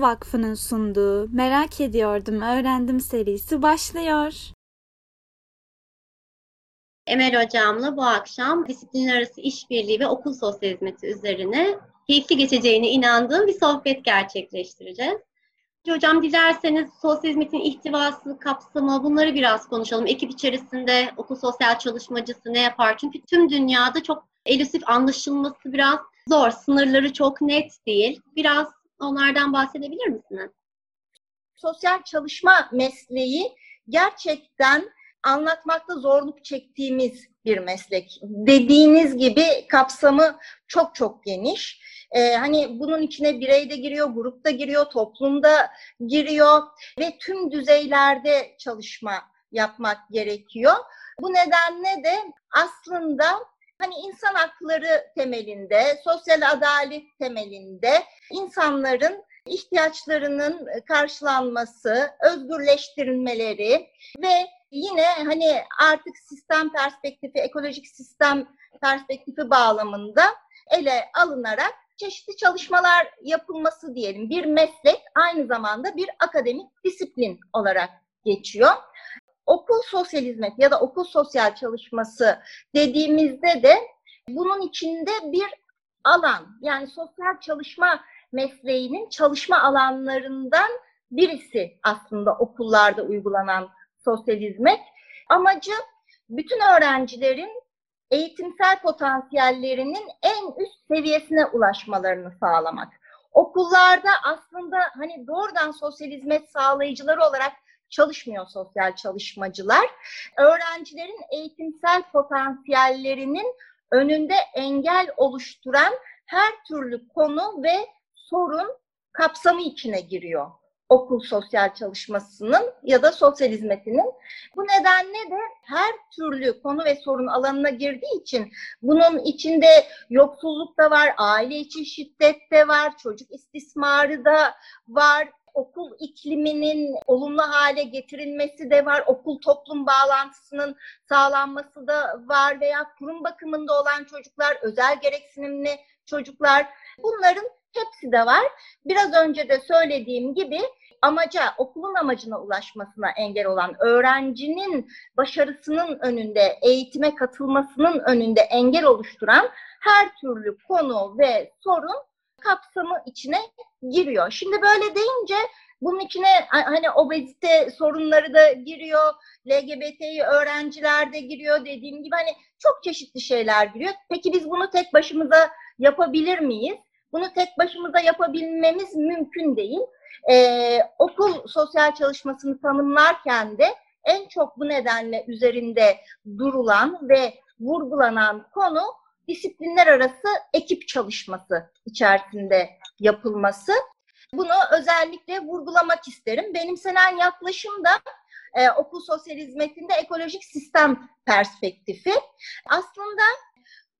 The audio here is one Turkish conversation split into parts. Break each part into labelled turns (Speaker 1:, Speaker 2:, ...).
Speaker 1: Vakfı'nın sunduğu Merak Ediyordum Öğrendim serisi başlıyor.
Speaker 2: Emel Hocam'la bu akşam disiplinler arası işbirliği ve okul sosyal hizmeti üzerine keyifli geçeceğine inandığım bir sohbet gerçekleştireceğiz. Hocam dilerseniz sosyal hizmetin ihtivası, kapsamı bunları biraz konuşalım. Ekip içerisinde okul sosyal çalışmacısı ne yapar? Çünkü tüm dünyada çok elusif anlaşılması biraz zor. Sınırları çok net değil. Biraz onlardan bahsedebilir misiniz?
Speaker 3: Sosyal çalışma mesleği gerçekten anlatmakta zorluk çektiğimiz bir meslek. Dediğiniz gibi kapsamı çok çok geniş. Ee, hani bunun içine birey de giriyor, grup da giriyor, toplumda giriyor ve tüm düzeylerde çalışma yapmak gerekiyor. Bu nedenle de aslında hani insan hakları temelinde, sosyal adalet temelinde insanların ihtiyaçlarının karşılanması, özgürleştirilmeleri ve yine hani artık sistem perspektifi, ekolojik sistem perspektifi bağlamında ele alınarak çeşitli çalışmalar yapılması diyelim. Bir meslek aynı zamanda bir akademik disiplin olarak geçiyor. Okul sosyal hizmet ya da okul sosyal çalışması dediğimizde de bunun içinde bir alan yani sosyal çalışma mesleğinin çalışma alanlarından birisi aslında okullarda uygulanan sosyal hizmet. Amacı bütün öğrencilerin eğitimsel potansiyellerinin en üst seviyesine ulaşmalarını sağlamak. Okullarda aslında hani doğrudan sosyal hizmet sağlayıcıları olarak çalışmıyor sosyal çalışmacılar. Öğrencilerin eğitimsel potansiyellerinin önünde engel oluşturan her türlü konu ve sorun kapsamı içine giriyor okul sosyal çalışmasının ya da sosyal hizmetinin. Bu nedenle de her türlü konu ve sorun alanına girdiği için bunun içinde yoksulluk da var, aile içi şiddet de var, çocuk istismarı da var, okul ikliminin olumlu hale getirilmesi de var, okul toplum bağlantısının sağlanması da var veya kurum bakımında olan çocuklar, özel gereksinimli çocuklar bunların hepsi de var. Biraz önce de söylediğim gibi amaca, okulun amacına ulaşmasına engel olan öğrencinin başarısının önünde, eğitime katılmasının önünde engel oluşturan her türlü konu ve sorun kapsamı içine giriyor. Şimdi böyle deyince bunun içine hani obezite sorunları da giriyor, LGBT'yi öğrenciler de giriyor dediğim gibi hani çok çeşitli şeyler giriyor. Peki biz bunu tek başımıza yapabilir miyiz? Bunu tek başımıza yapabilmemiz mümkün değil. Ee, okul sosyal çalışmasını tanımlarken de en çok bu nedenle üzerinde durulan ve vurgulanan konu disiplinler arası ekip çalışması içerisinde yapılması. Bunu özellikle vurgulamak isterim. Benimsenen yaklaşım da e, okul sosyal hizmetinde ekolojik sistem perspektifi. Aslında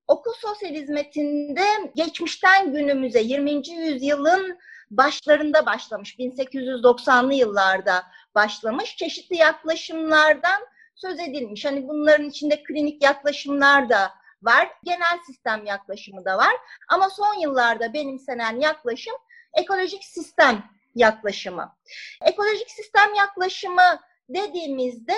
Speaker 3: okul sosyal hizmetinde geçmişten günümüze 20. yüzyılın başlarında başlamış, 1890'lı yıllarda başlamış çeşitli yaklaşımlardan söz edilmiş. Hani bunların içinde klinik yaklaşımlar da var, genel sistem yaklaşımı da var. Ama son yıllarda benimsenen yaklaşım ekolojik sistem yaklaşımı. Ekolojik sistem yaklaşımı dediğimizde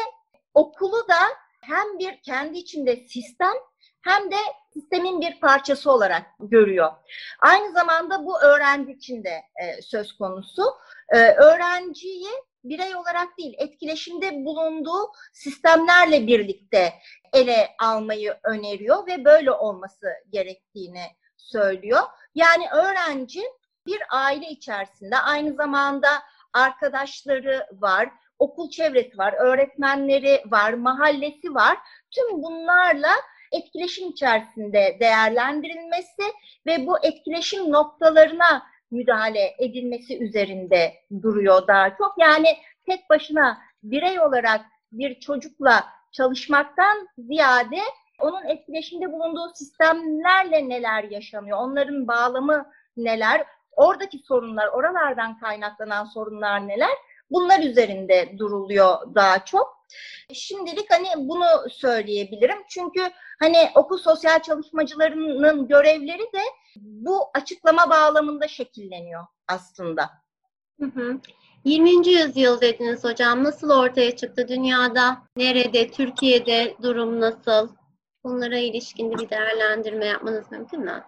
Speaker 3: okulu da hem bir kendi içinde sistem hem de sistemin bir parçası olarak görüyor. Aynı zamanda bu öğrenci için de e, söz konusu. E, öğrenciyi birey olarak değil, etkileşimde bulunduğu sistemlerle birlikte ele almayı öneriyor ve böyle olması gerektiğini söylüyor. Yani öğrenci bir aile içerisinde aynı zamanda arkadaşları var, okul çevresi var, öğretmenleri var, mahallesi var. Tüm bunlarla etkileşim içerisinde değerlendirilmesi ve bu etkileşim noktalarına müdahale edilmesi üzerinde duruyor daha çok. Yani tek başına birey olarak bir çocukla çalışmaktan ziyade onun etkileşimde bulunduğu sistemlerle neler yaşanıyor, onların bağlamı neler, oradaki sorunlar, oralardan kaynaklanan sorunlar neler, bunlar üzerinde duruluyor daha çok. Şimdilik hani bunu söyleyebilirim. Çünkü hani okul sosyal çalışmacılarının görevleri de bu açıklama bağlamında şekilleniyor aslında.
Speaker 2: Hı hı. 20. yüzyıl dediniz hocam. Nasıl ortaya çıktı dünyada? Nerede? Türkiye'de durum nasıl? Bunlara ilişkin bir değerlendirme yapmanız mümkün mü?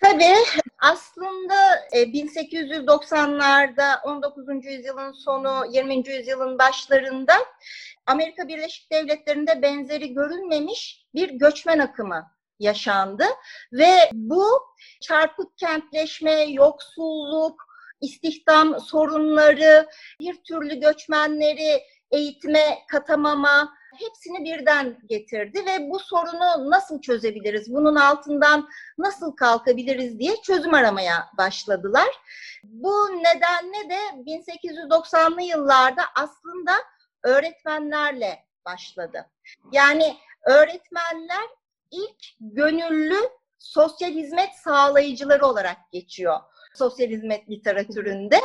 Speaker 3: Tabii aslında 1890'larda 19. yüzyılın sonu 20. yüzyılın başlarında Amerika Birleşik Devletleri'nde benzeri görülmemiş bir göçmen akımı yaşandı ve bu çarpık kentleşme, yoksulluk, istihdam sorunları, bir türlü göçmenleri eğitime katamama, hepsini birden getirdi ve bu sorunu nasıl çözebiliriz, bunun altından nasıl kalkabiliriz diye çözüm aramaya başladılar. Bu nedenle de 1890'lı yıllarda aslında öğretmenlerle başladı. Yani öğretmenler ilk gönüllü sosyal hizmet sağlayıcıları olarak geçiyor sosyal hizmet literatüründe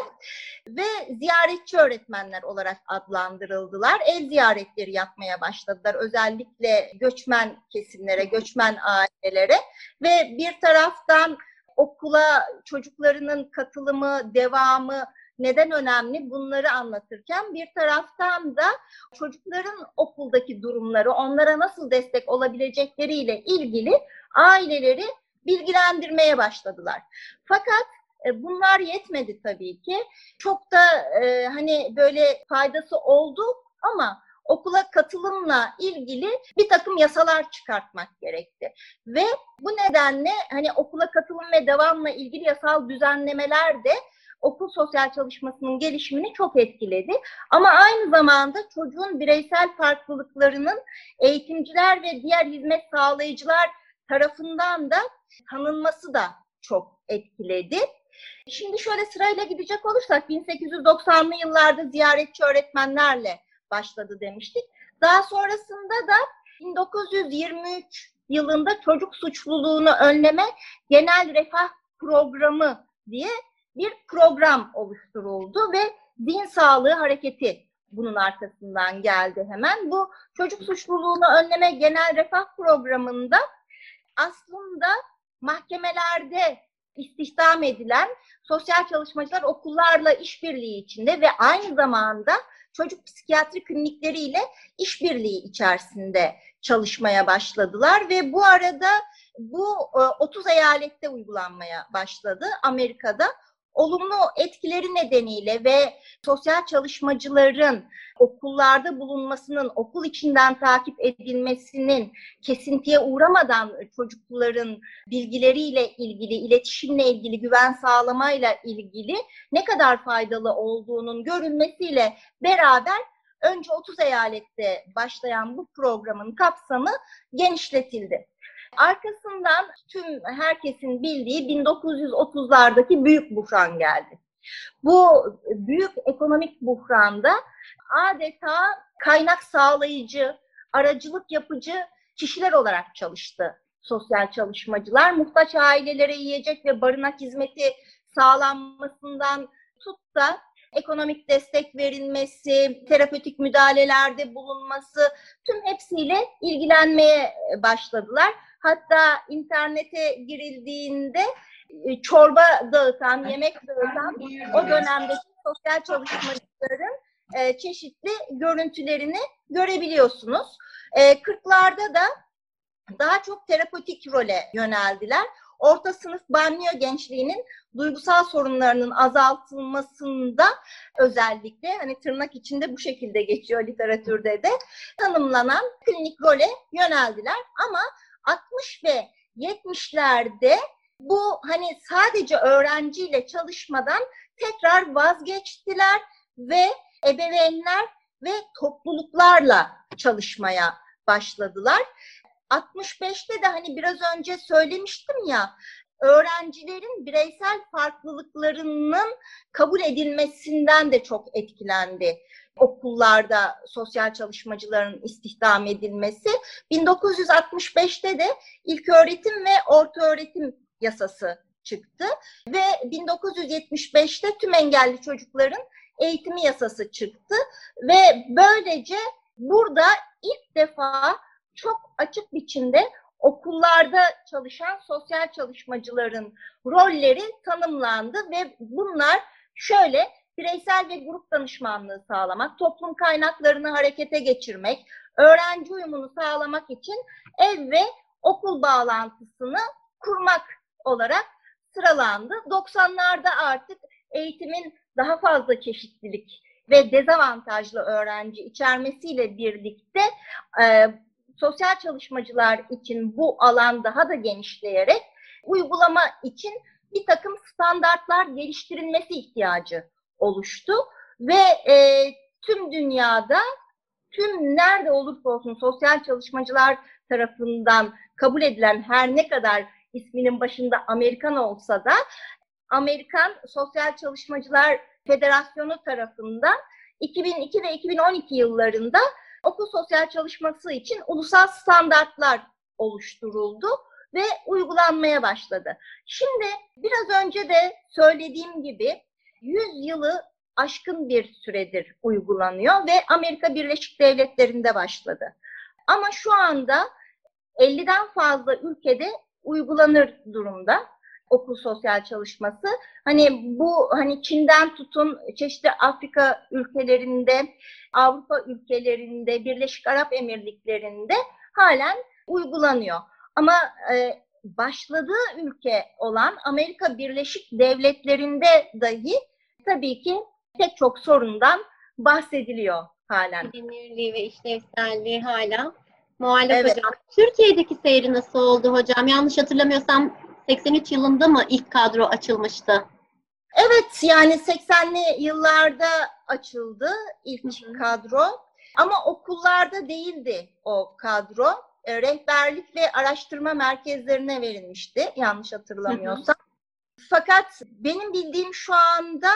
Speaker 3: ve ziyaretçi öğretmenler olarak adlandırıldılar. Ev ziyaretleri yapmaya başladılar. Özellikle göçmen kesimlere, göçmen ailelere ve bir taraftan okula çocuklarının katılımı, devamı neden önemli bunları anlatırken bir taraftan da çocukların okuldaki durumları, onlara nasıl destek olabilecekleriyle ilgili aileleri bilgilendirmeye başladılar. Fakat bunlar yetmedi tabii ki. Çok da e, hani böyle faydası oldu ama okula katılımla ilgili bir takım yasalar çıkartmak gerekti. Ve bu nedenle hani okula katılım ve devamla ilgili yasal düzenlemeler de okul sosyal çalışmasının gelişimini çok etkiledi. Ama aynı zamanda çocuğun bireysel farklılıklarının eğitimciler ve diğer hizmet sağlayıcılar tarafından da tanınması da çok etkiledi. Şimdi şöyle sırayla gidecek olursak 1890'lı yıllarda ziyaretçi öğretmenlerle başladı demiştik. Daha sonrasında da 1923 yılında çocuk suçluluğunu önleme genel refah programı diye bir program oluşturuldu ve din sağlığı hareketi bunun arkasından geldi hemen. Bu çocuk suçluluğunu önleme genel refah programında aslında mahkemelerde istihdam edilen sosyal çalışmacılar okullarla işbirliği içinde ve aynı zamanda çocuk psikiyatri klinikleriyle işbirliği içerisinde çalışmaya başladılar ve bu arada bu 30 e, eyalette uygulanmaya başladı Amerika'da olumlu etkileri nedeniyle ve sosyal çalışmacıların okullarda bulunmasının, okul içinden takip edilmesinin kesintiye uğramadan çocukların bilgileriyle ilgili, iletişimle ilgili, güven sağlamayla ilgili ne kadar faydalı olduğunun görülmesiyle beraber önce 30 eyalette başlayan bu programın kapsamı genişletildi. Arkasından tüm herkesin bildiği 1930'lardaki büyük buhran geldi. Bu büyük ekonomik buhranda adeta kaynak sağlayıcı, aracılık yapıcı kişiler olarak çalıştı sosyal çalışmacılar. Muhtaç ailelere yiyecek ve barınak hizmeti sağlanmasından tut da ekonomik destek verilmesi, terapötik müdahalelerde bulunması tüm hepsiyle ilgilenmeye başladılar. Hatta internete girildiğinde e, çorba dağıtan, yemek dağıtan o dönemdeki sosyal çalışmacıların e, çeşitli görüntülerini görebiliyorsunuz. E, 40'larda da daha çok terapötik role yöneldiler. Orta sınıf banyo gençliğinin duygusal sorunlarının azaltılmasında özellikle hani tırnak içinde bu şekilde geçiyor literatürde de tanımlanan klinik role yöneldiler ama 60 ve 70'lerde bu hani sadece öğrenciyle çalışmadan tekrar vazgeçtiler ve ebeveynler ve topluluklarla çalışmaya başladılar. 65'te de hani biraz önce söylemiştim ya öğrencilerin bireysel farklılıklarının kabul edilmesinden de çok etkilendi okullarda sosyal çalışmacıların istihdam edilmesi. 1965'te de ilk öğretim ve orta öğretim yasası çıktı ve 1975'te tüm engelli çocukların eğitimi yasası çıktı ve böylece burada ilk defa çok açık biçimde okullarda çalışan sosyal çalışmacıların rolleri tanımlandı ve bunlar şöyle bireysel ve grup danışmanlığı sağlamak, toplum kaynaklarını harekete geçirmek, öğrenci uyumunu sağlamak için ev ve okul bağlantısını kurmak olarak sıralandı. 90'larda artık eğitimin daha fazla çeşitlilik ve dezavantajlı öğrenci içermesiyle birlikte e, sosyal çalışmacılar için bu alan daha da genişleyerek uygulama için bir takım standartlar geliştirilmesi ihtiyacı oluştu. Ve e, tüm dünyada tüm nerede olursa olsun sosyal çalışmacılar tarafından kabul edilen her ne kadar isminin başında Amerikan olsa da Amerikan Sosyal Çalışmacılar Federasyonu tarafından 2002 ve 2012 yıllarında okul sosyal çalışması için ulusal standartlar oluşturuldu ve uygulanmaya başladı. Şimdi biraz önce de söylediğim gibi 100 yılı aşkın bir süredir uygulanıyor ve Amerika Birleşik Devletleri'nde başladı. Ama şu anda 50'den fazla ülkede uygulanır durumda okul sosyal çalışması. Hani bu hani Çin'den tutun çeşitli Afrika ülkelerinde, Avrupa ülkelerinde, Birleşik Arap Emirlikleri'nde halen uygulanıyor. Ama e, başladığı ülke olan Amerika Birleşik Devletleri'nde dahi tabii ki pek çok sorundan bahsediliyor halen.
Speaker 2: Demirliği ve işlevselliği hala muhalef
Speaker 3: Evet.
Speaker 2: hocam. Türkiye'deki seyri nasıl oldu hocam? Yanlış hatırlamıyorsam 83 yılında mı ilk kadro açılmıştı?
Speaker 3: Evet yani 80'li yıllarda açıldı ilk
Speaker 2: Hı hı.
Speaker 3: kadro ama okullarda değildi o kadro. E, rehberlik ve araştırma merkezlerine verilmişti yanlış hatırlamıyorsam. Fakat benim bildiğim şu anda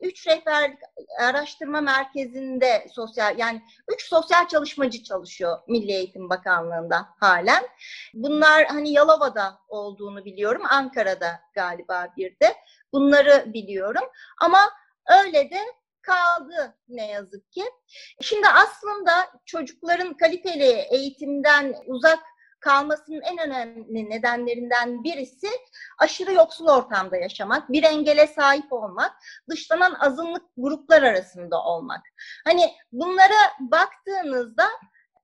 Speaker 3: üç rehberlik araştırma merkezinde sosyal yani üç sosyal çalışmacı çalışıyor Milli Eğitim Bakanlığı'nda halen. Bunlar hani Yalova'da olduğunu biliyorum. Ankara'da galiba bir de. Bunları biliyorum. Ama öyle de kaldı ne yazık ki. Şimdi aslında çocukların kaliteli eğitimden uzak kalmasının en önemli nedenlerinden birisi aşırı yoksul ortamda yaşamak, bir engele sahip olmak, dışlanan azınlık gruplar arasında olmak. Hani bunlara baktığınızda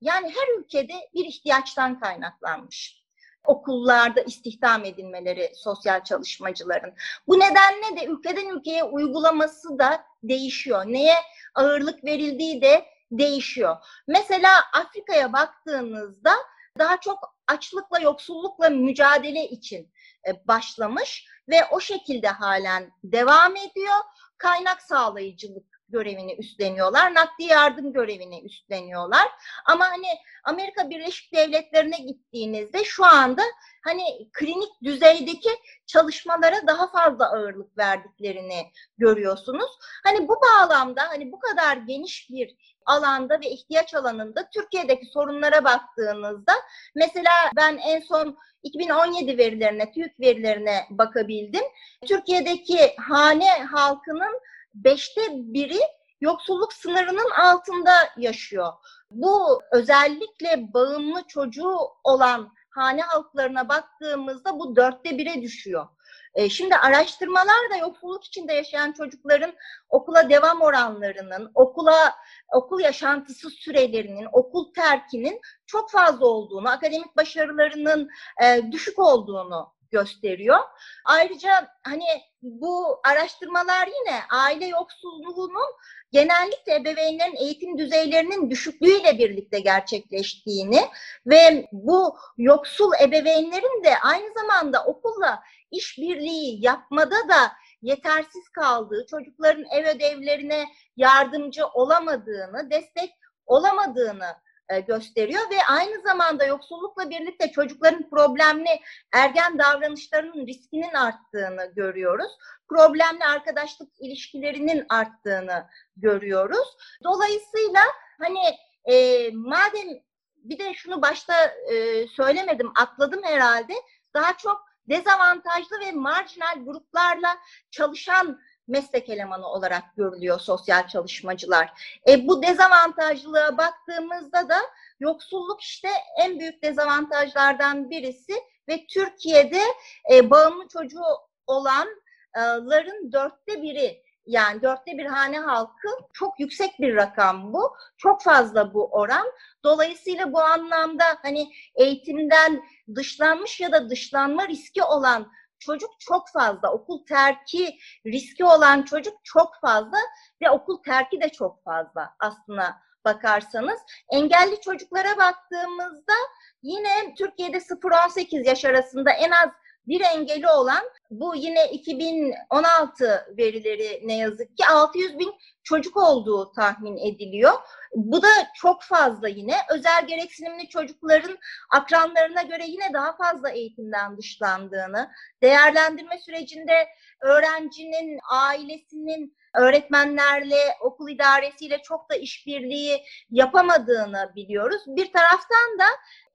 Speaker 3: yani her ülkede bir ihtiyaçtan kaynaklanmış. Okullarda istihdam edilmeleri sosyal çalışmacıların. Bu nedenle de ülkeden ülkeye uygulaması da değişiyor. Neye ağırlık verildiği de değişiyor. Mesela Afrika'ya baktığınızda daha çok açlıkla, yoksullukla mücadele için e, başlamış ve o şekilde halen devam ediyor. Kaynak sağlayıcılık görevini üstleniyorlar, nakdi yardım görevini üstleniyorlar. Ama hani Amerika Birleşik Devletleri'ne gittiğinizde şu anda hani klinik düzeydeki çalışmalara daha fazla ağırlık verdiklerini görüyorsunuz. Hani bu bağlamda hani bu kadar geniş bir alanda ve ihtiyaç alanında Türkiye'deki sorunlara baktığınızda mesela ben en son 2017 verilerine, TÜİK verilerine bakabildim. Türkiye'deki hane halkının beşte biri yoksulluk sınırının altında yaşıyor. Bu özellikle bağımlı çocuğu olan hane halklarına baktığımızda bu dörtte bire düşüyor. E, Şimdi araştırmalar da yoksulluk içinde yaşayan çocukların okula devam oranlarının, okula okul yaşantısı sürelerinin, okul terkinin çok fazla olduğunu, akademik başarılarının e, düşük olduğunu gösteriyor. Ayrıca hani bu araştırmalar yine aile yoksulluğunun genellikle ebeveynlerin eğitim düzeylerinin düşüklüğüyle birlikte gerçekleştiğini ve bu yoksul ebeveynlerin de aynı zamanda okulla işbirliği yapmada da yetersiz kaldığı, çocukların ev ödevlerine yardımcı olamadığını, destek olamadığını e, gösteriyor ve aynı zamanda yoksullukla birlikte çocukların problemli ergen davranışlarının riskinin arttığını görüyoruz. Problemli arkadaşlık ilişkilerinin arttığını görüyoruz. Dolayısıyla hani e, madem bir de şunu başta e, söylemedim, atladım herhalde. Daha çok dezavantajlı ve marjinal gruplarla çalışan meslek elemanı olarak görülüyor sosyal çalışmacılar. E, bu dezavantajlılığa baktığımızda da yoksulluk işte en büyük dezavantajlardan birisi ve Türkiye'de e, bağımlı çocuğu olanların dörtte biri yani dörtte bir hane halkı çok yüksek bir rakam bu. Çok fazla bu oran. Dolayısıyla bu anlamda hani eğitimden dışlanmış ya da dışlanma riski olan çocuk çok fazla. Okul terki riski olan çocuk çok fazla ve okul terki de çok fazla aslına bakarsanız. Engelli çocuklara baktığımızda yine Türkiye'de 0-18 yaş arasında en az bir engeli olan bu yine 2016 verileri ne yazık ki 600 bin çocuk olduğu tahmin ediliyor. Bu da çok fazla yine. Özel gereksinimli çocukların akranlarına göre yine daha fazla eğitimden dışlandığını, değerlendirme sürecinde öğrencinin, ailesinin öğretmenlerle, okul idaresiyle çok da işbirliği yapamadığını biliyoruz. Bir taraftan da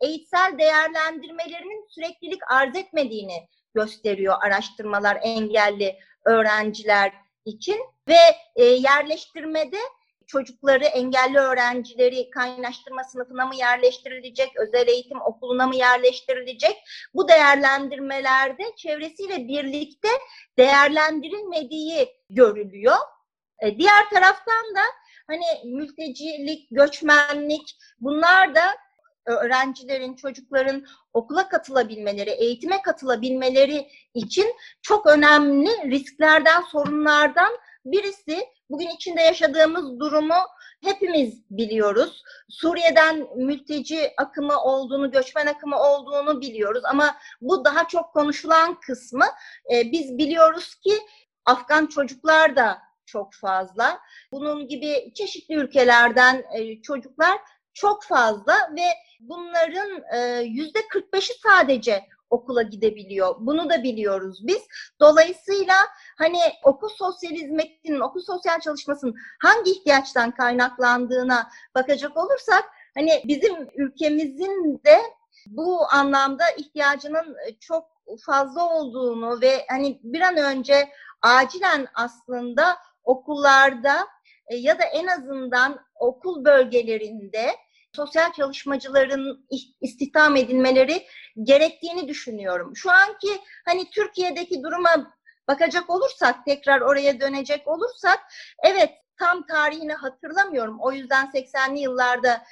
Speaker 3: eğitsel değerlendirmelerinin süreklilik arz etmediğini gösteriyor araştırmalar engelli öğrenciler için ve e, yerleştirmede çocukları, engelli öğrencileri kaynaştırma sınıfına mı yerleştirilecek, özel eğitim okuluna mı yerleştirilecek? Bu değerlendirmelerde çevresiyle birlikte değerlendirilmediği görülüyor. E, diğer taraftan da hani mültecilik, göçmenlik bunlar da öğrencilerin, çocukların okula katılabilmeleri, eğitime katılabilmeleri için çok önemli risklerden, sorunlardan birisi. Bugün içinde yaşadığımız durumu hepimiz biliyoruz. Suriye'den mülteci akımı olduğunu, göçmen akımı olduğunu biliyoruz ama bu daha çok konuşulan kısmı. Ee, biz biliyoruz ki Afgan çocuklar da çok fazla. Bunun gibi çeşitli ülkelerden e, çocuklar çok fazla ve bunların e, yüzde 45'i sadece okula gidebiliyor. Bunu da biliyoruz biz. Dolayısıyla hani okul sosyal hizmetinin, okul sosyal çalışmasının hangi ihtiyaçtan kaynaklandığına bakacak olursak hani bizim ülkemizin de bu anlamda ihtiyacının çok fazla olduğunu ve hani bir an önce acilen aslında okullarda e, ya da en azından okul bölgelerinde sosyal çalışmacıların istihdam edilmeleri gerektiğini düşünüyorum. Şu anki hani Türkiye'deki duruma bakacak olursak, tekrar oraya dönecek olursak, evet tam tarihini hatırlamıyorum. O yüzden 80'li yıllarda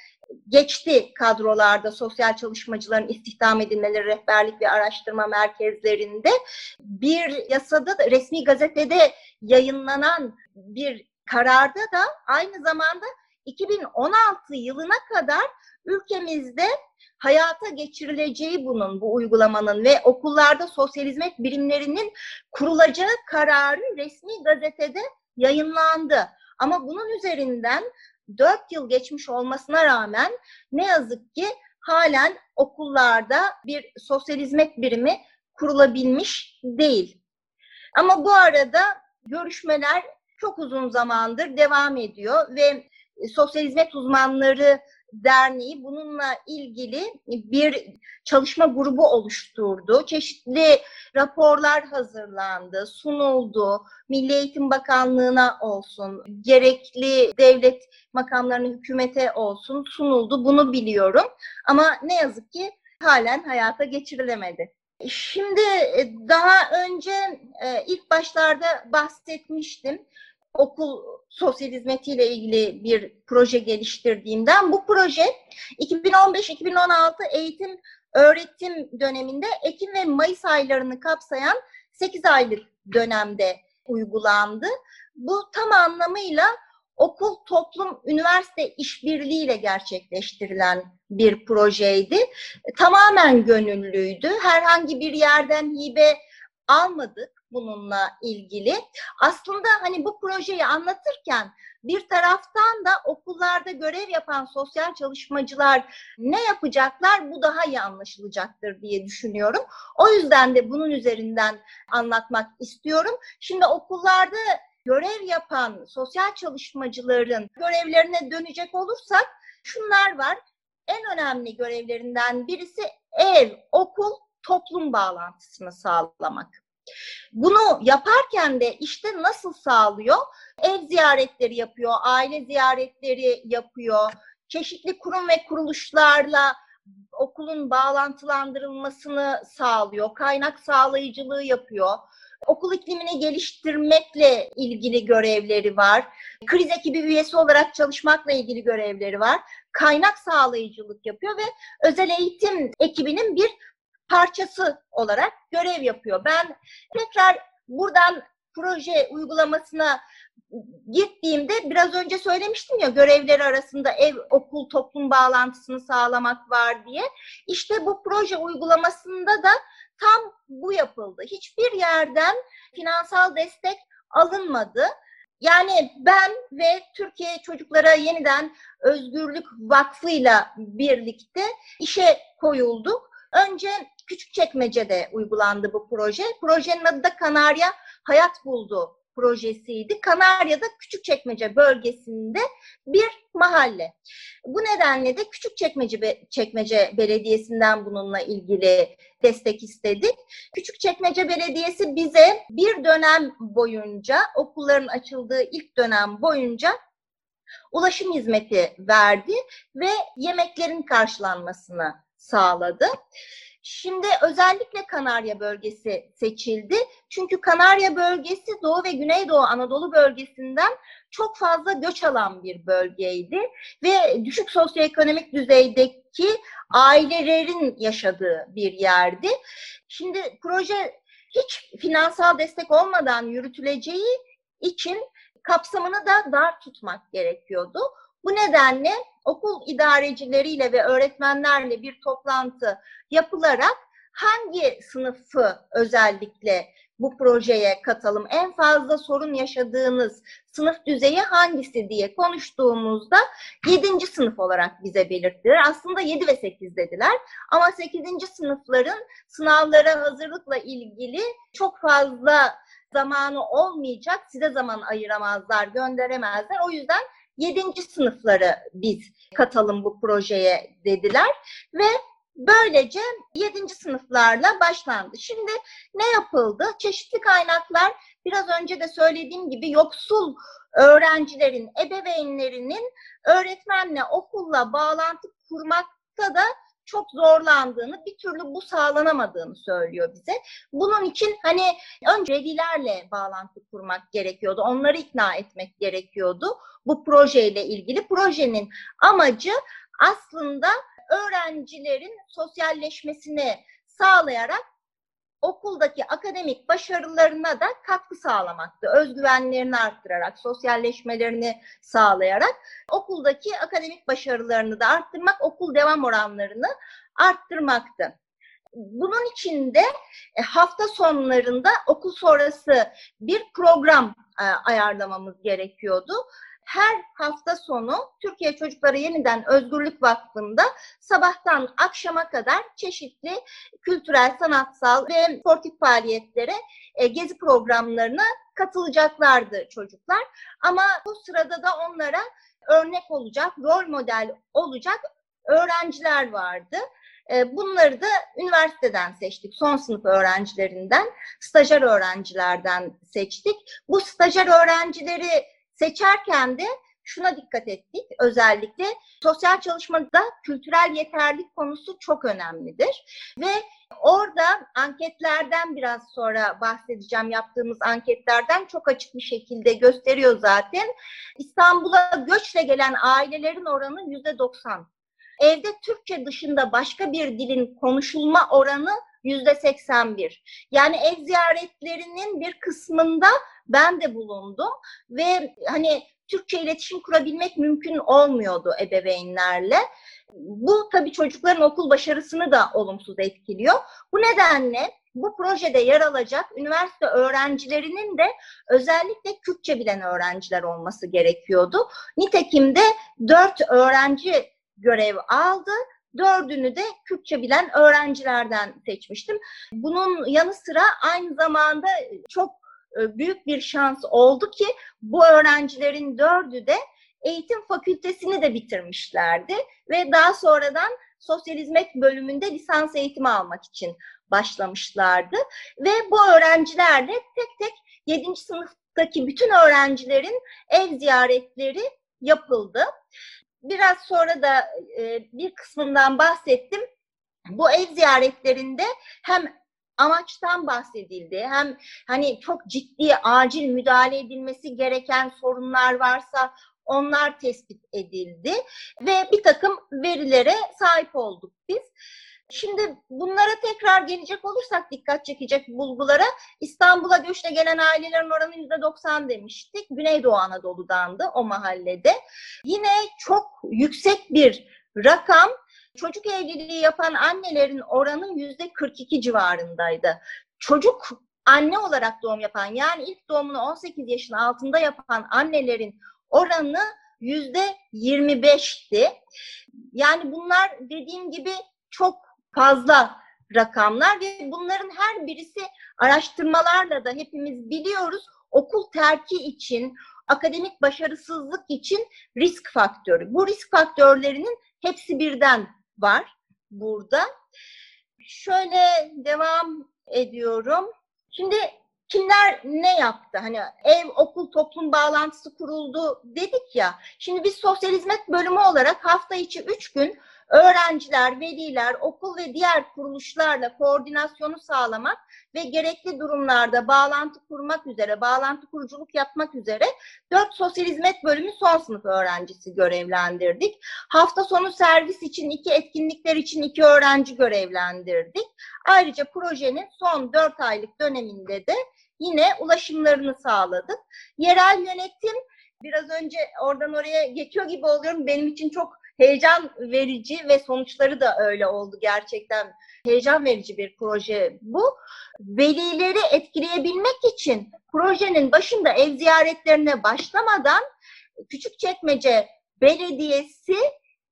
Speaker 3: geçti kadrolarda sosyal çalışmacıların istihdam edilmeleri rehberlik ve araştırma merkezlerinde bir yasada da resmi gazetede yayınlanan bir kararda da aynı zamanda 2016 yılına kadar ülkemizde hayata geçirileceği bunun, bu uygulamanın ve okullarda sosyal hizmet birimlerinin kurulacağı kararı resmi gazetede yayınlandı. Ama bunun üzerinden 4 yıl geçmiş olmasına rağmen ne yazık ki halen okullarda bir sosyal hizmet birimi kurulabilmiş değil. Ama bu arada görüşmeler çok uzun zamandır devam ediyor ve Sosyal Hizmet Uzmanları Derneği bununla ilgili bir çalışma grubu oluşturdu. Çeşitli raporlar hazırlandı, sunuldu. Milli Eğitim Bakanlığı'na olsun, gerekli devlet makamlarına, hükümete olsun sunuldu. Bunu biliyorum. Ama ne yazık ki halen hayata geçirilemedi. Şimdi e, daha önce e, ilk başlarda bahsetmiştim okul sosyal hizmetiyle ilgili bir proje geliştirdiğimden bu proje 2015-2016 eğitim öğretim döneminde Ekim ve Mayıs aylarını kapsayan 8 aylık dönemde uygulandı. Bu tam anlamıyla okul, toplum, üniversite işbirliğiyle gerçekleştirilen bir projeydi. Tamamen gönüllüydü. Herhangi bir yerden hibe almadık bununla ilgili. Aslında hani bu projeyi anlatırken bir taraftan da okullarda görev yapan sosyal çalışmacılar ne yapacaklar bu daha iyi anlaşılacaktır diye düşünüyorum. O yüzden de bunun üzerinden anlatmak istiyorum. Şimdi okullarda görev yapan sosyal çalışmacıların görevlerine dönecek olursak şunlar var. En önemli görevlerinden birisi ev, okul, toplum bağlantısını sağlamak. Bunu yaparken de işte nasıl sağlıyor? Ev ziyaretleri yapıyor, aile ziyaretleri yapıyor, çeşitli kurum ve kuruluşlarla okulun bağlantılandırılmasını sağlıyor, kaynak sağlayıcılığı yapıyor. okul iklimini geliştirmekle ilgili görevleri var. Kriz ekibi üyesi olarak çalışmakla ilgili görevleri var. Kaynak sağlayıcılık yapıyor ve özel eğitim ekibinin bir parçası olarak görev yapıyor. Ben tekrar buradan proje uygulamasına gittiğimde biraz önce söylemiştim ya görevleri arasında ev, okul, toplum bağlantısını sağlamak var diye. İşte bu proje uygulamasında da tam bu yapıldı. Hiçbir yerden finansal destek alınmadı. Yani ben ve Türkiye Çocuklara Yeniden Özgürlük Vakfı'yla birlikte işe koyulduk. Önce Küçükçekmece'de uygulandı bu proje. Projenin adı da Kanarya Hayat Buldu projesiydi. Kanarya'da Küçükçekmece bölgesinde bir mahalle. Bu nedenle de Küçükçekmece Çekmece Belediyesi'nden bununla ilgili destek istedik. Küçükçekmece Belediyesi bize bir dönem boyunca okulların açıldığı ilk dönem boyunca ulaşım hizmeti verdi ve yemeklerin karşılanmasını sağladı. Şimdi özellikle Kanarya bölgesi seçildi. Çünkü Kanarya bölgesi Doğu ve Güneydoğu Anadolu bölgesinden çok fazla göç alan bir bölgeydi ve düşük sosyoekonomik düzeydeki ailelerin yaşadığı bir yerdi. Şimdi proje hiç finansal destek olmadan yürütüleceği için kapsamını da dar tutmak gerekiyordu. Bu nedenle okul idarecileriyle ve öğretmenlerle bir toplantı yapılarak hangi sınıfı özellikle bu projeye katalım, en fazla sorun yaşadığınız sınıf düzeyi hangisi diye konuştuğumuzda 7. sınıf olarak bize belirttiler. Aslında 7 ve 8 dediler ama 8. sınıfların sınavlara hazırlıkla ilgili çok fazla zamanı olmayacak, size zaman ayıramazlar, gönderemezler. O yüzden yedinci sınıfları biz katalım bu projeye dediler ve böylece yedinci sınıflarla başlandı. Şimdi ne yapıldı? Çeşitli kaynaklar biraz önce de söylediğim gibi yoksul öğrencilerin, ebeveynlerinin öğretmenle, okulla bağlantı kurmakta da çok zorlandığını, bir türlü bu sağlanamadığını söylüyor bize. Bunun için hani önce velilerle bağlantı kurmak gerekiyordu. Onları ikna etmek gerekiyordu bu projeyle ilgili. Projenin amacı aslında öğrencilerin sosyalleşmesini sağlayarak okuldaki akademik başarılarına da katkı sağlamaktı. Özgüvenlerini arttırarak, sosyalleşmelerini sağlayarak okuldaki akademik başarılarını da arttırmak, okul devam oranlarını arttırmaktı. Bunun için de e, hafta sonlarında okul sonrası bir program e, ayarlamamız gerekiyordu her hafta sonu Türkiye Çocukları Yeniden Özgürlük Vakfı'nda sabahtan akşama kadar çeşitli kültürel, sanatsal ve sportif faaliyetlere, gezi programlarına katılacaklardı çocuklar. Ama bu sırada da onlara örnek olacak, rol model olacak öğrenciler vardı. E, bunları da üniversiteden seçtik. Son sınıf öğrencilerinden, stajyer öğrencilerden seçtik. Bu stajyer öğrencileri seçerken de şuna dikkat ettik özellikle sosyal çalışmada kültürel yeterlik konusu çok önemlidir. Ve orada anketlerden biraz sonra bahsedeceğim yaptığımız anketlerden çok açık bir şekilde gösteriyor zaten. İstanbul'a göçle gelen ailelerin oranı yüzde 90 evde Türkçe dışında başka bir dilin konuşulma oranı yüzde 81 yani ev ziyaretlerinin bir kısmında ben de bulundum ve hani Türkçe iletişim kurabilmek mümkün olmuyordu ebeveynlerle. Bu tabii çocukların okul başarısını da olumsuz etkiliyor. Bu nedenle bu projede yer alacak üniversite öğrencilerinin de özellikle Kürtçe bilen öğrenciler olması gerekiyordu. Nitekim de dört öğrenci görev aldı. Dördünü de Kürtçe bilen öğrencilerden seçmiştim. Bunun yanı sıra aynı zamanda çok e, büyük bir şans oldu ki bu öğrencilerin dördü de eğitim fakültesini de bitirmişlerdi ve daha sonradan sosyal hizmet bölümünde lisans eğitimi almak için başlamışlardı ve bu öğrencilerle tek tek 7. sınıftaki bütün öğrencilerin ev ziyaretleri yapıldı. Biraz sonra da e, bir kısmından bahsettim. Bu ev ziyaretlerinde hem amaçtan bahsedildi. Hem hani çok ciddi acil müdahale edilmesi gereken sorunlar varsa onlar tespit edildi ve bir takım verilere sahip olduk biz. Şimdi bunlara tekrar gelecek olursak dikkat çekecek bulgulara İstanbul'a göçle gelen ailelerin oranı %90 demiştik. Güneydoğu Anadolu'dandı o mahallede. Yine çok yüksek bir rakam çocuk evliliği yapan annelerin oranı %42 civarındaydı. Çocuk anne olarak doğum yapan yani ilk doğumunu 18 yaşın altında yapan annelerin oranı yüzde 25'ti. Yani bunlar dediğim gibi çok fazla rakamlar ve bunların her birisi araştırmalarla da hepimiz biliyoruz okul terki için, akademik başarısızlık için risk faktörü. Bu risk faktörlerinin hepsi birden var burada. Şöyle devam ediyorum. Şimdi kimler ne yaptı? Hani ev, okul, toplum bağlantısı kuruldu dedik ya. Şimdi biz sosyal hizmet bölümü olarak hafta içi üç gün öğrenciler, veliler, okul ve diğer kuruluşlarla koordinasyonu sağlamak ve gerekli durumlarda bağlantı kurmak üzere, bağlantı kuruculuk yapmak üzere dört sosyal hizmet bölümü son sınıf öğrencisi görevlendirdik. Hafta sonu servis için iki etkinlikler için iki öğrenci görevlendirdik. Ayrıca projenin son dört aylık döneminde de yine ulaşımlarını sağladık. Yerel yönetim biraz önce oradan oraya geçiyor gibi oluyorum. Benim için çok heyecan verici ve sonuçları da öyle oldu gerçekten. Heyecan verici bir proje bu. Velileri etkileyebilmek için projenin başında ev ziyaretlerine başlamadan Küçükçekmece Belediyesi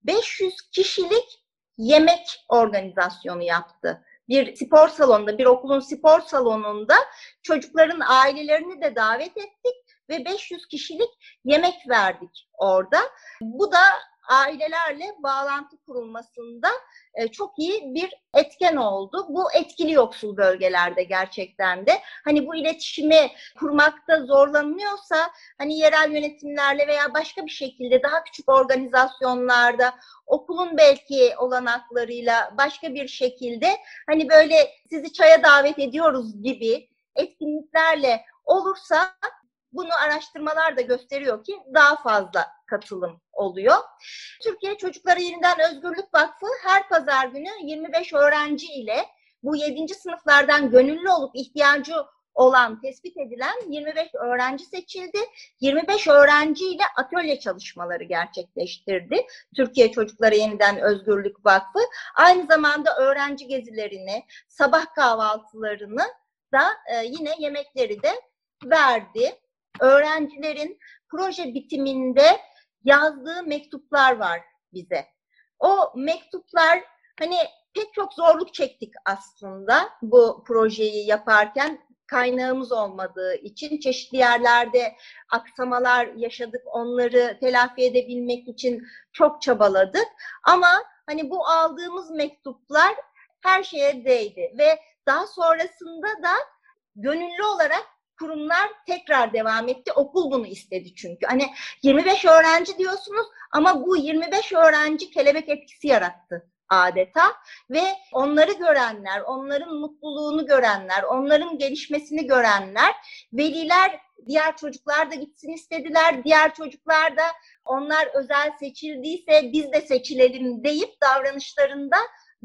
Speaker 3: 500 kişilik yemek organizasyonu yaptı. Bir spor salonunda, bir okulun spor salonunda çocukların ailelerini de davet ettik ve 500 kişilik yemek verdik orada. Bu da ailelerle bağlantı kurulmasında e, çok iyi bir etken oldu. Bu etkili yoksul bölgelerde gerçekten de. Hani bu iletişimi kurmakta zorlanıyorsa hani yerel yönetimlerle veya başka bir şekilde daha küçük organizasyonlarda okulun belki olanaklarıyla başka bir şekilde hani böyle sizi çaya davet ediyoruz gibi etkinliklerle olursa bunu araştırmalar da gösteriyor ki daha fazla katılım oluyor. Türkiye Çocuklara Yeniden Özgürlük Vakfı her pazar günü 25 öğrenci ile bu 7. sınıflardan gönüllü olup ihtiyacı olan tespit edilen 25 öğrenci seçildi. 25 öğrenci ile atölye çalışmaları gerçekleştirdi. Türkiye Çocuklara Yeniden Özgürlük Vakfı aynı zamanda öğrenci gezilerini, sabah kahvaltılarını da e, yine yemekleri de verdi öğrencilerin proje bitiminde yazdığı mektuplar var bize. O mektuplar hani pek çok zorluk çektik aslında bu projeyi yaparken kaynağımız olmadığı için çeşitli yerlerde aksamalar yaşadık. Onları telafi edebilmek için çok çabaladık. Ama hani bu aldığımız mektuplar her şeye değdi ve daha sonrasında da gönüllü olarak kurumlar tekrar devam etti. Okul bunu istedi çünkü. Hani 25 öğrenci diyorsunuz ama bu 25 öğrenci kelebek etkisi yarattı adeta ve onları görenler, onların mutluluğunu görenler, onların gelişmesini görenler, veliler diğer çocuklar da gitsin istediler. Diğer çocuklar da onlar özel seçildiyse biz de seçilelim deyip davranışlarında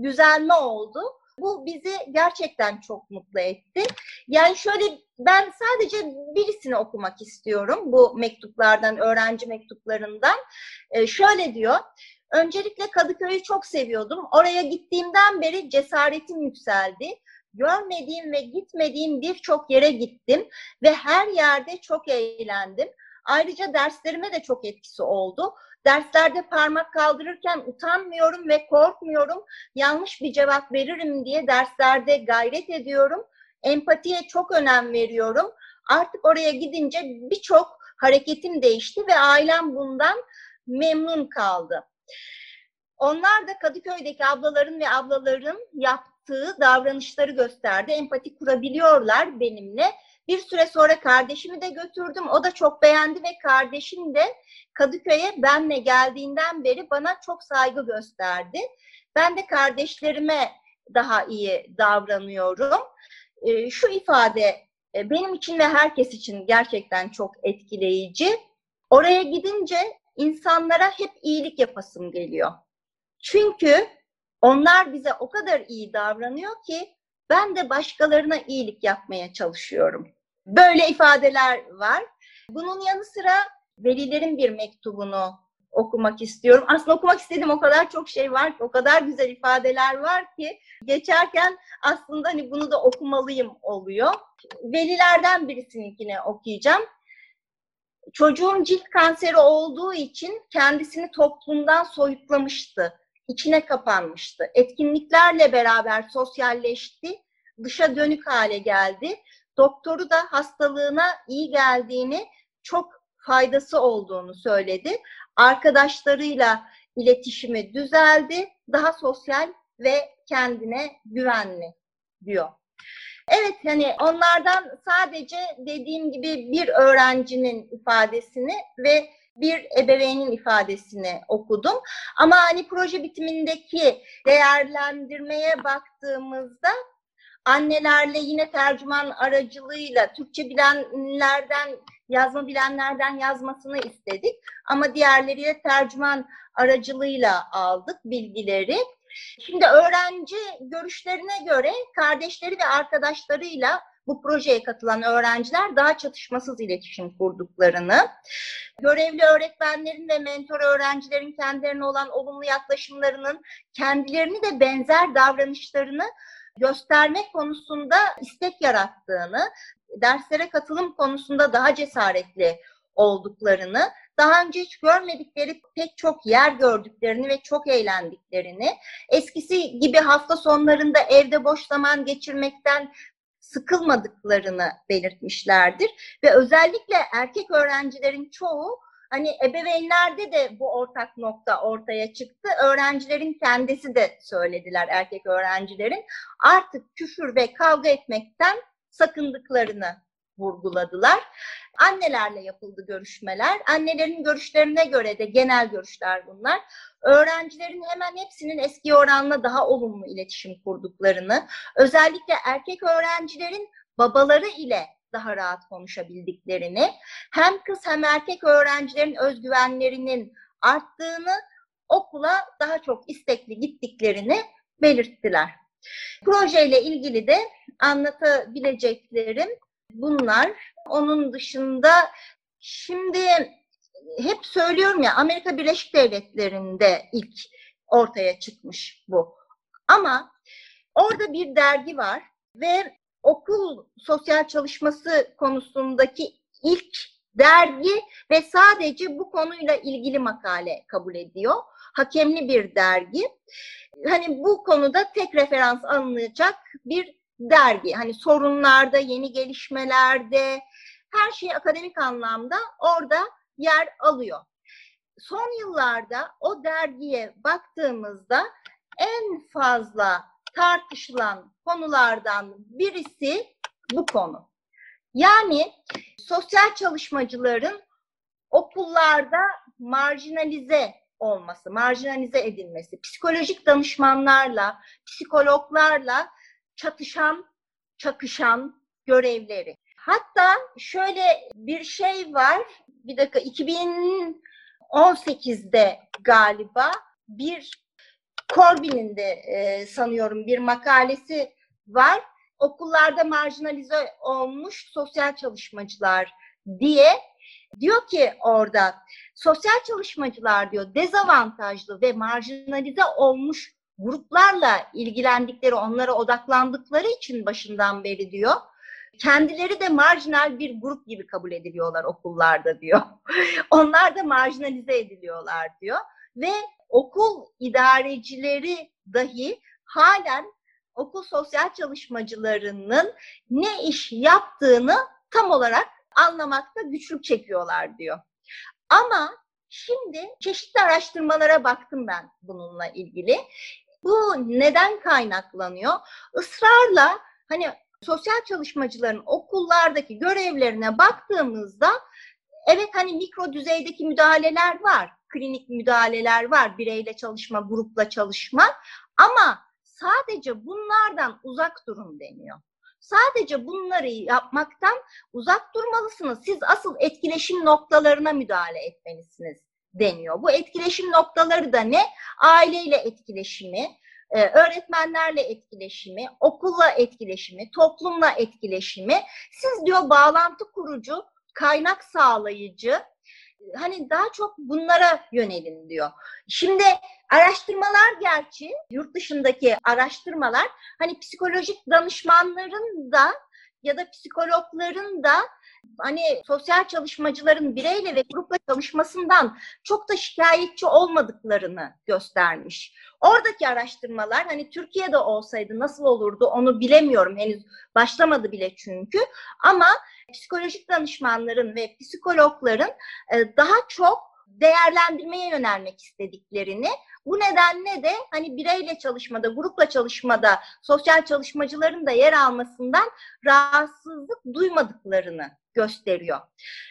Speaker 3: düzelme oldu. Bu bizi gerçekten çok mutlu etti. Yani şöyle ben sadece birisini okumak istiyorum bu mektuplardan, öğrenci mektuplarından. Ee, şöyle diyor. Öncelikle Kadıköy'ü çok seviyordum. Oraya gittiğimden beri cesaretim yükseldi. Görmediğim ve gitmediğim birçok yere gittim ve her yerde çok eğlendim. Ayrıca derslerime de çok etkisi oldu. Derslerde parmak kaldırırken utanmıyorum ve korkmuyorum. Yanlış bir cevap veririm diye derslerde gayret ediyorum. Empatiye çok önem veriyorum. Artık oraya gidince birçok hareketim değişti ve ailem bundan memnun kaldı. Onlar da Kadıköy'deki ablaların ve ablaların yaptığı davranışları gösterdi. Empati kurabiliyorlar benimle. Bir süre sonra kardeşimi de götürdüm. O da çok beğendi ve kardeşim de Kadıköy'e benle geldiğinden beri bana çok saygı gösterdi. Ben de kardeşlerime daha iyi davranıyorum. E, şu ifade e, benim için ve herkes için gerçekten çok etkileyici. Oraya gidince insanlara hep iyilik yapasım geliyor. Çünkü onlar bize o kadar iyi davranıyor ki ben de başkalarına iyilik yapmaya çalışıyorum. Böyle ifadeler var. Bunun yanı sıra velilerin bir mektubunu okumak istiyorum. Aslında okumak istediğim o kadar çok şey var o kadar güzel ifadeler var ki geçerken aslında hani bunu da okumalıyım oluyor. Velilerden birisininkini okuyacağım. Çocuğum cilt kanseri olduğu için kendisini toplumdan soyutlamıştı. içine kapanmıştı. Etkinliklerle beraber sosyalleşti. Dışa dönük hale geldi. Doktoru da hastalığına iyi geldiğini, çok faydası olduğunu söyledi. Arkadaşlarıyla iletişimi düzeldi. Daha sosyal ve kendine güvenli diyor. Evet hani onlardan sadece dediğim gibi bir öğrencinin ifadesini ve bir ebeveynin ifadesini okudum. Ama hani proje bitimindeki değerlendirmeye baktığımızda annelerle yine tercüman aracılığıyla Türkçe bilenlerden yazma bilenlerden yazmasını istedik. Ama diğerleriyle tercüman aracılığıyla aldık bilgileri. Şimdi öğrenci görüşlerine göre kardeşleri ve arkadaşlarıyla bu projeye katılan öğrenciler daha çatışmasız iletişim kurduklarını, görevli öğretmenlerin ve mentor öğrencilerin kendilerine olan olumlu yaklaşımlarının kendilerini de benzer davranışlarını göstermek konusunda istek yarattığını, derslere katılım konusunda daha cesaretli olduklarını, daha önce hiç görmedikleri pek çok yer gördüklerini ve çok eğlendiklerini, eskisi gibi hafta sonlarında evde boş zaman geçirmekten sıkılmadıklarını belirtmişlerdir ve özellikle erkek öğrencilerin çoğu hani ebeveynlerde de bu ortak nokta ortaya çıktı. Öğrencilerin kendisi de söylediler erkek öğrencilerin artık küfür ve kavga etmekten sakındıklarını vurguladılar. Annelerle yapıldı görüşmeler. Annelerin görüşlerine göre de genel görüşler bunlar. Öğrencilerin hemen hepsinin eski oranla daha olumlu iletişim kurduklarını, özellikle erkek öğrencilerin babaları ile daha rahat konuşabildiklerini, hem kız hem erkek öğrencilerin özgüvenlerinin arttığını, okula daha çok istekli gittiklerini belirttiler. Projeyle ilgili de anlatabileceklerim bunlar. Onun dışında şimdi hep söylüyorum ya Amerika Birleşik Devletleri'nde ilk ortaya çıkmış bu. Ama orada bir dergi var ve okul sosyal çalışması konusundaki ilk dergi ve sadece bu konuyla ilgili makale kabul ediyor. Hakemli bir dergi. Hani bu konuda tek referans alınacak bir dergi. Hani sorunlarda, yeni gelişmelerde her şey akademik anlamda orada yer alıyor. Son yıllarda o dergiye baktığımızda en fazla tartışılan konulardan birisi bu konu. Yani sosyal çalışmacıların okullarda marjinalize olması, marjinalize edilmesi, psikolojik danışmanlarla, psikologlarla çatışan, çakışan görevleri. Hatta şöyle bir şey var, bir dakika 2018'de galiba bir Corbyn'in de e, sanıyorum bir makalesi var. Okullarda marjinalize olmuş sosyal çalışmacılar diye diyor ki orada sosyal çalışmacılar diyor dezavantajlı ve marjinalize olmuş gruplarla ilgilendikleri, onlara odaklandıkları için başından beri diyor. Kendileri de marjinal bir grup gibi kabul ediliyorlar okullarda diyor. Onlar da marjinalize ediliyorlar diyor. Ve okul idarecileri dahi halen okul sosyal çalışmacılarının ne iş yaptığını tam olarak anlamakta güçlük çekiyorlar diyor. Ama şimdi çeşitli araştırmalara baktım ben bununla ilgili. Bu neden kaynaklanıyor? Israrla hani sosyal çalışmacıların okullardaki görevlerine baktığımızda evet hani mikro düzeydeki müdahaleler var klinik müdahaleler var. Bireyle çalışma, grupla çalışma. Ama sadece bunlardan uzak durun deniyor. Sadece bunları yapmaktan uzak durmalısınız. Siz asıl etkileşim noktalarına müdahale etmelisiniz deniyor. Bu etkileşim noktaları da ne? Aileyle etkileşimi, e, öğretmenlerle etkileşimi, okulla etkileşimi, toplumla etkileşimi. Siz diyor bağlantı kurucu, kaynak sağlayıcı, hani daha çok bunlara yönelin diyor. Şimdi araştırmalar gerçi yurt dışındaki araştırmalar hani psikolojik danışmanların da ya da psikologların da hani sosyal çalışmacıların bireyle ve grupla çalışmasından çok da şikayetçi olmadıklarını göstermiş. Oradaki araştırmalar hani Türkiye'de olsaydı nasıl olurdu onu bilemiyorum henüz başlamadı bile çünkü ama psikolojik danışmanların ve psikologların e, daha çok değerlendirmeye yönelmek istediklerini bu nedenle de hani bireyle çalışmada, grupla çalışmada sosyal çalışmacıların da yer almasından rahatsızlık duymadıklarını gösteriyor.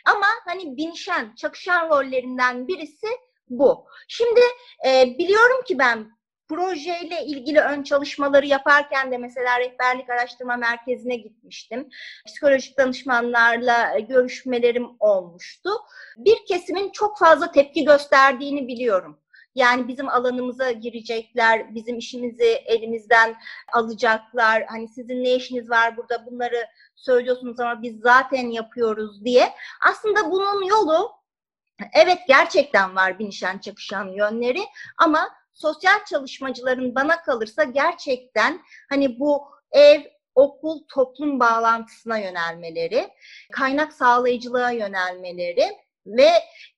Speaker 3: Ama hani binişen, çakışan rollerinden birisi bu. Şimdi e, biliyorum ki ben projeyle ilgili ön çalışmaları yaparken de mesela rehberlik araştırma merkezine gitmiştim. Psikolojik danışmanlarla görüşmelerim olmuştu. Bir kesimin çok fazla tepki gösterdiğini biliyorum. Yani bizim alanımıza girecekler, bizim işimizi elimizden alacaklar. Hani sizin ne işiniz var burada bunları söylüyorsunuz ama biz zaten yapıyoruz diye. Aslında bunun yolu evet gerçekten var binişen çakışan yönleri ama sosyal çalışmacıların bana kalırsa gerçekten hani bu ev, okul, toplum bağlantısına yönelmeleri, kaynak sağlayıcılığa yönelmeleri ve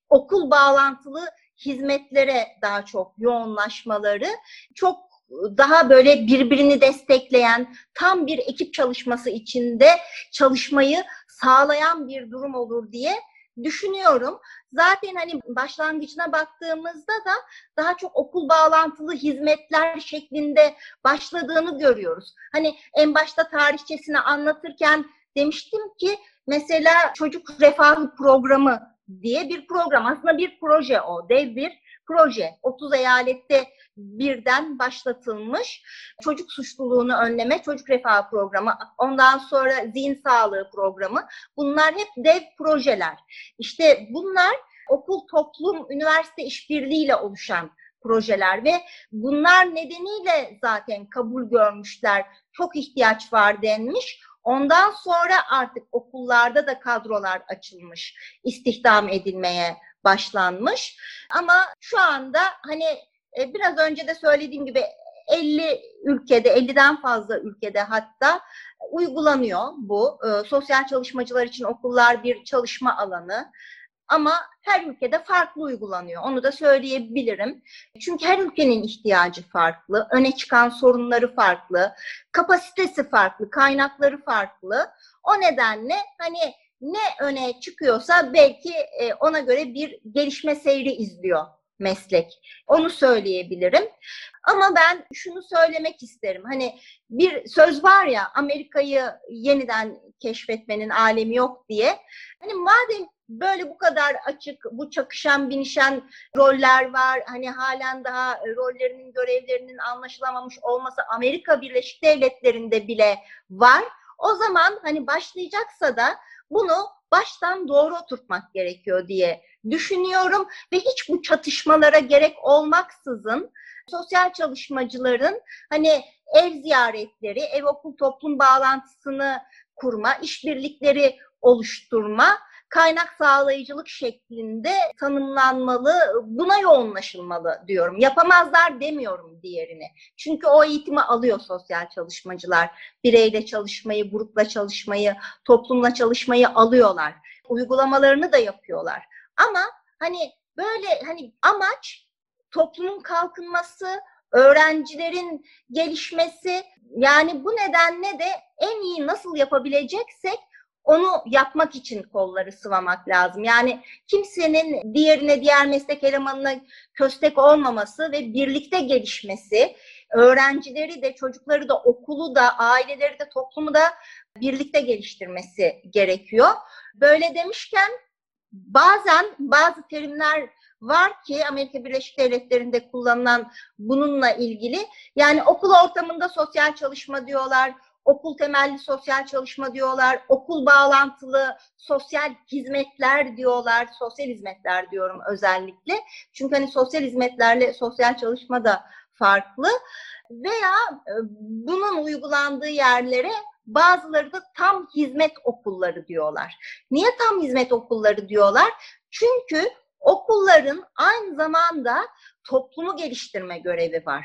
Speaker 3: okul bağlantılı hizmetlere daha çok yoğunlaşmaları çok daha böyle birbirini destekleyen tam bir ekip çalışması içinde çalışmayı sağlayan bir durum olur diye düşünüyorum. Zaten hani başlangıcına baktığımızda da daha çok okul bağlantılı hizmetler şeklinde başladığını görüyoruz. Hani en başta tarihçesini anlatırken demiştim ki mesela çocuk refahı programı diye bir program. Aslında bir proje o, dev bir proje. 30 eyalette birden başlatılmış çocuk suçluluğunu önleme, çocuk refah programı, ondan sonra zihin sağlığı programı. Bunlar hep dev projeler. İşte bunlar okul, toplum, üniversite işbirliğiyle oluşan projeler ve bunlar nedeniyle zaten kabul görmüşler. Çok ihtiyaç var denmiş. Ondan sonra artık okullarda da kadrolar açılmış, istihdam edilmeye başlanmış. Ama şu anda hani e, biraz önce de söylediğim gibi 50 ülkede, 50'den fazla ülkede hatta uygulanıyor bu. E, sosyal çalışmacılar için okullar bir çalışma alanı. Ama her ülkede farklı uygulanıyor. Onu da söyleyebilirim. Çünkü her ülkenin ihtiyacı farklı, öne çıkan sorunları farklı, kapasitesi farklı, kaynakları farklı. O nedenle hani ne öne çıkıyorsa belki e, ona göre bir gelişme seyri izliyor meslek. Onu söyleyebilirim. Ama ben şunu söylemek isterim. Hani bir söz var ya Amerika'yı yeniden keşfetmenin alemi yok diye. Hani madem böyle bu kadar açık, bu çakışan, binişen roller var. Hani halen daha rollerinin, görevlerinin anlaşılamamış olması Amerika Birleşik Devletleri'nde bile var. O zaman hani başlayacaksa da bunu baştan doğru oturtmak gerekiyor diye düşünüyorum ve hiç bu çatışmalara gerek olmaksızın sosyal çalışmacıların hani ev ziyaretleri, ev okul toplum bağlantısını kurma, işbirlikleri oluşturma kaynak sağlayıcılık şeklinde tanımlanmalı, buna yoğunlaşılmalı diyorum. Yapamazlar demiyorum diğerini. Çünkü o eğitimi alıyor sosyal çalışmacılar. Bireyle çalışmayı, grupla çalışmayı, toplumla çalışmayı alıyorlar. Uygulamalarını da yapıyorlar. Ama hani böyle hani amaç toplumun kalkınması, öğrencilerin gelişmesi yani bu nedenle de en iyi nasıl yapabileceksek onu yapmak için kolları sıvamak lazım. Yani kimsenin diğerine, diğer meslek elemanına köstek olmaması ve birlikte gelişmesi, öğrencileri de, çocukları da, okulu da, aileleri de, toplumu da birlikte geliştirmesi gerekiyor. Böyle demişken bazen bazı terimler var ki Amerika Birleşik Devletleri'nde kullanılan bununla ilgili. Yani okul ortamında sosyal çalışma diyorlar, okul temelli sosyal çalışma diyorlar, okul bağlantılı sosyal hizmetler diyorlar, sosyal hizmetler diyorum özellikle. Çünkü hani sosyal hizmetlerle sosyal çalışma da farklı veya e, bunun uygulandığı yerlere bazıları da tam hizmet okulları diyorlar. Niye tam hizmet okulları diyorlar? Çünkü okulların aynı zamanda toplumu geliştirme görevi var.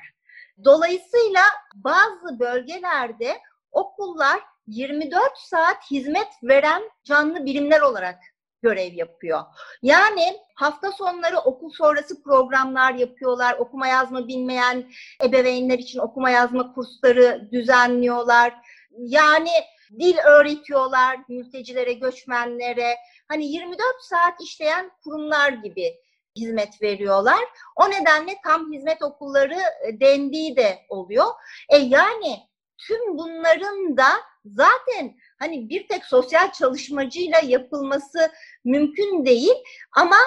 Speaker 3: Dolayısıyla bazı bölgelerde okullar 24 saat hizmet veren canlı birimler olarak görev yapıyor. Yani hafta sonları okul sonrası programlar yapıyorlar. Okuma yazma bilmeyen ebeveynler için okuma yazma kursları düzenliyorlar. Yani dil öğretiyorlar mültecilere, göçmenlere. Hani 24 saat işleyen kurumlar gibi hizmet veriyorlar. O nedenle tam hizmet okulları e, dendiği de oluyor. E yani tüm bunların da zaten hani bir tek sosyal çalışmacıyla yapılması mümkün değil ama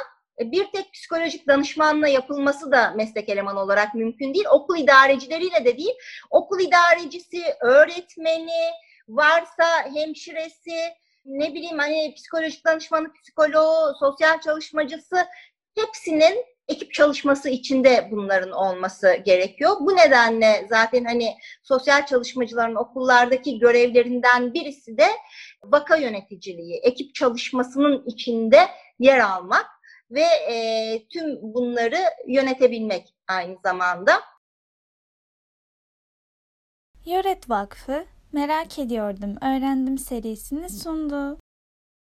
Speaker 3: bir tek psikolojik danışmanla yapılması da meslek elemanı olarak mümkün değil. Okul idarecileriyle de değil. Okul idarecisi, öğretmeni, varsa hemşiresi, ne bileyim hani psikolojik danışmanı, psikoloğu, sosyal çalışmacısı hepsinin ekip çalışması içinde bunların olması gerekiyor. Bu nedenle zaten hani sosyal çalışmacıların okullardaki görevlerinden birisi de vaka yöneticiliği, ekip çalışmasının içinde yer almak ve e, tüm bunları yönetebilmek aynı zamanda.
Speaker 1: Yoret Vakfı Merak Ediyordum Öğrendim serisini sundu.